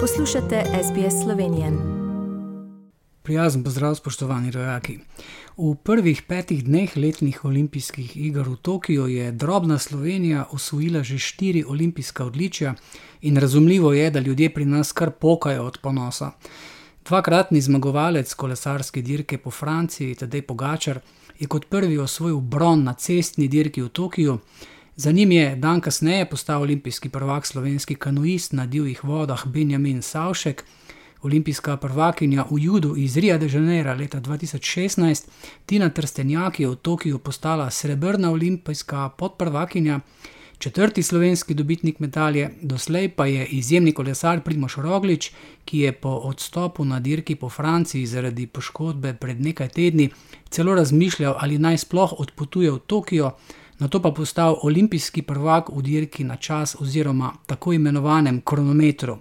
Poslušate SBS Slovenijo. Prijazen pozdrav, spoštovani rojaki. V prvih petih dneh letnih olimpijskih iger v Tokiu je drobna Slovenija osvojila že štiri olimpijska odličja in razumljivo je, da ljudje pri nas kar pokajo od ponosa. Dvakratni zmagovalec kolesarske dirke po Franciji, Tadej Pogačar, je kot prvi osvojil bron na cestni dirki v Tokiu. Za njim je dan kasneje postal olimpijski prvak slovenski kanuist na divjih vodah Benjamin Savšek, olimpijska prvakinja v Judu iz Rio de Janeiro leta 2016, Tina Trstenjak je v Tokiu postala srebrna olimpijska podprvakinja, četrti slovenski dobitnik medalje, doslej pa je izjemni kolesar Primoš Roglič, ki je po odstopu na dirki po Franciji zaradi poškodbe pred nekaj tedni celo razmišljal, ali naj sploh odpotuje v Tokio na to pa postal olimpijski prvak v dirki na čas oziroma tako imenovanem kronometru.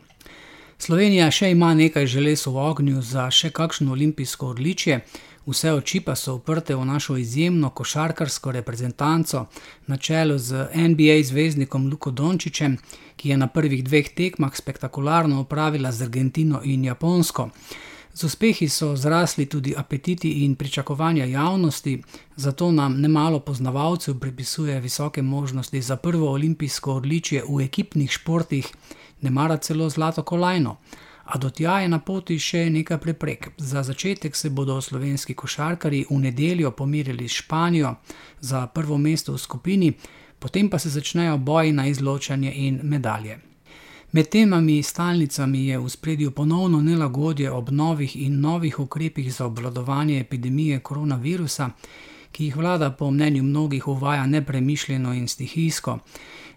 Slovenija še ima nekaj želez v ognju za še kakšno olimpijsko odličje, vse oči pa so uprte v našo izjemno košarkarsko reprezentanco na čelu z NBA zvezdnikom Luko Dončičem, ki je na prvih dveh tekmah spektakularno opravila z Argentino in Japonsko. Z uspehi so zrasli tudi apetiti in pričakovanja javnosti, zato nam nemalo poznavalcev pripisuje visoke možnosti za prvo olimpijsko odličje v ekipnih športih, ne mara celo zlato kolajno. A do tja je na poti še nekaj preprek. Za začetek se bodo slovenski košarkari v nedeljo pomirili s Španijo za prvo mesto v skupini, potem pa se začnejo boji na izločanje in medalje. Med temami stalnicami je v spredju ponovno nelagodje ob novih in novih ukrepih za obvladovanje epidemije koronavirusa, ki jih vlada po mnenju mnogih uvaja nepremišljeno in stihijsko.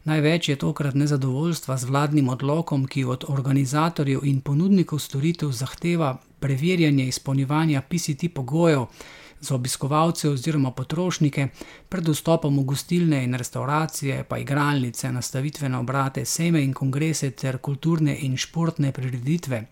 Največ je tokrat nezadovoljstva z vladnim odlokom, ki od organizatorjev in ponudnikov storitev zahteva preverjanje izpolnjevanja PCT pogojev za obiskovalce oziroma potrošnike pred vstopom v gostilne in restauracije, pa igralnice, nastavitvene obrate, sejme in kongrese ter kulturne in športne prireditve.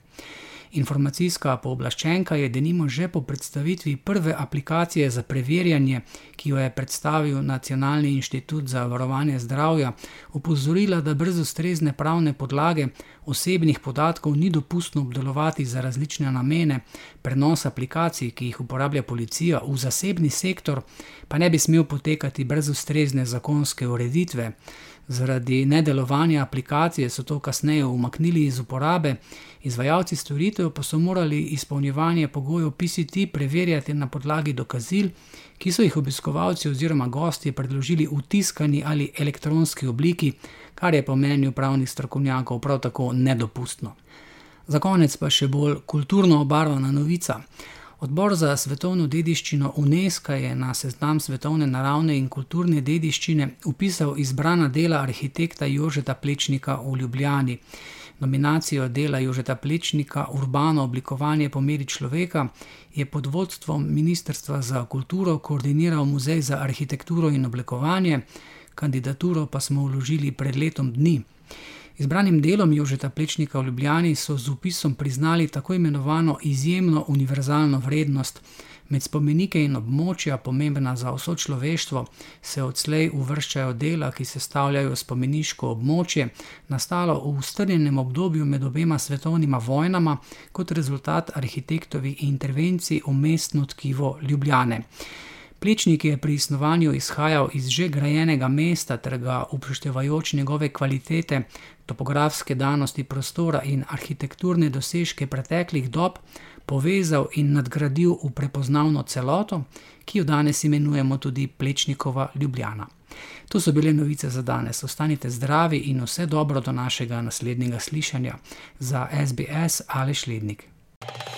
Informacijska pooblaščenka je denimo že po predstavitvi prve aplikacije za preverjanje, ki jo je predstavil Nacionalni inštitut za varovanje zdravja, opozorila, da brez ustrezne pravne podlage osebnih podatkov ni dopustno obdelovati za različne namene, prenos aplikacij, ki jih uporablja policija v zasebni sektor, pa ne bi smel potekati brez ustrezne zakonske ureditve. Zaradi nedelovanja aplikacije so to kasneje umaknili iz uporabe, izvajalci storitev pa so morali izpolnjevanje pogojev PCT preverjati na podlagi dokazil, ki so jih obiskovalci oziroma gosti predložili v tiskani ali elektronski obliki, kar je po mnenju pravnih strokovnjakov prav tako nedopustno. Za konec pa še bolj kulturno obarvana novica. Odbor za svetovno dediščino UNESCO je na seznam svetovne naravne in kulturne dediščine upisal izbrana dela arhitekta Jožeta Plečnika v Ljubljani. Nominacijo dela Jožeta Plečnika Urbano oblikovanje po meri človeka je pod vodstvom Ministrstva za kulturo koordiniral Muzej za arhitekturo in oblikovanje, kandidaturo pa smo vložili pred letom dni. Izbranim delom Jožeta Plečnika v Ljubljani so z upisom priznali tako imenovano izjemno univerzalno vrednost. Med spomenike in območja, pomembna za vso človeštvo, se odslej uvrščajo dela, ki sestavljajo spomeniško območje, nastalo v strnjenem obdobju med obema svetovnima vojnama, kot rezultat arhitektovih intervencij v mestno tkivo Ljubljane. Plečnik je pri snovanju izhajal iz že grajenega mesta ter ga upoštevajoč njegove kvalitete, topografske danosti prostora in arhitekturne dosežke preteklih dob povezal in nadgradil v prepoznavno celoto, ki jo danes imenujemo tudi Plečnikova Ljubljana. To so bile novice za danes. Ostanite zdravi in vse dobro do našega naslednjega slišanja za SBS ali Šlednik.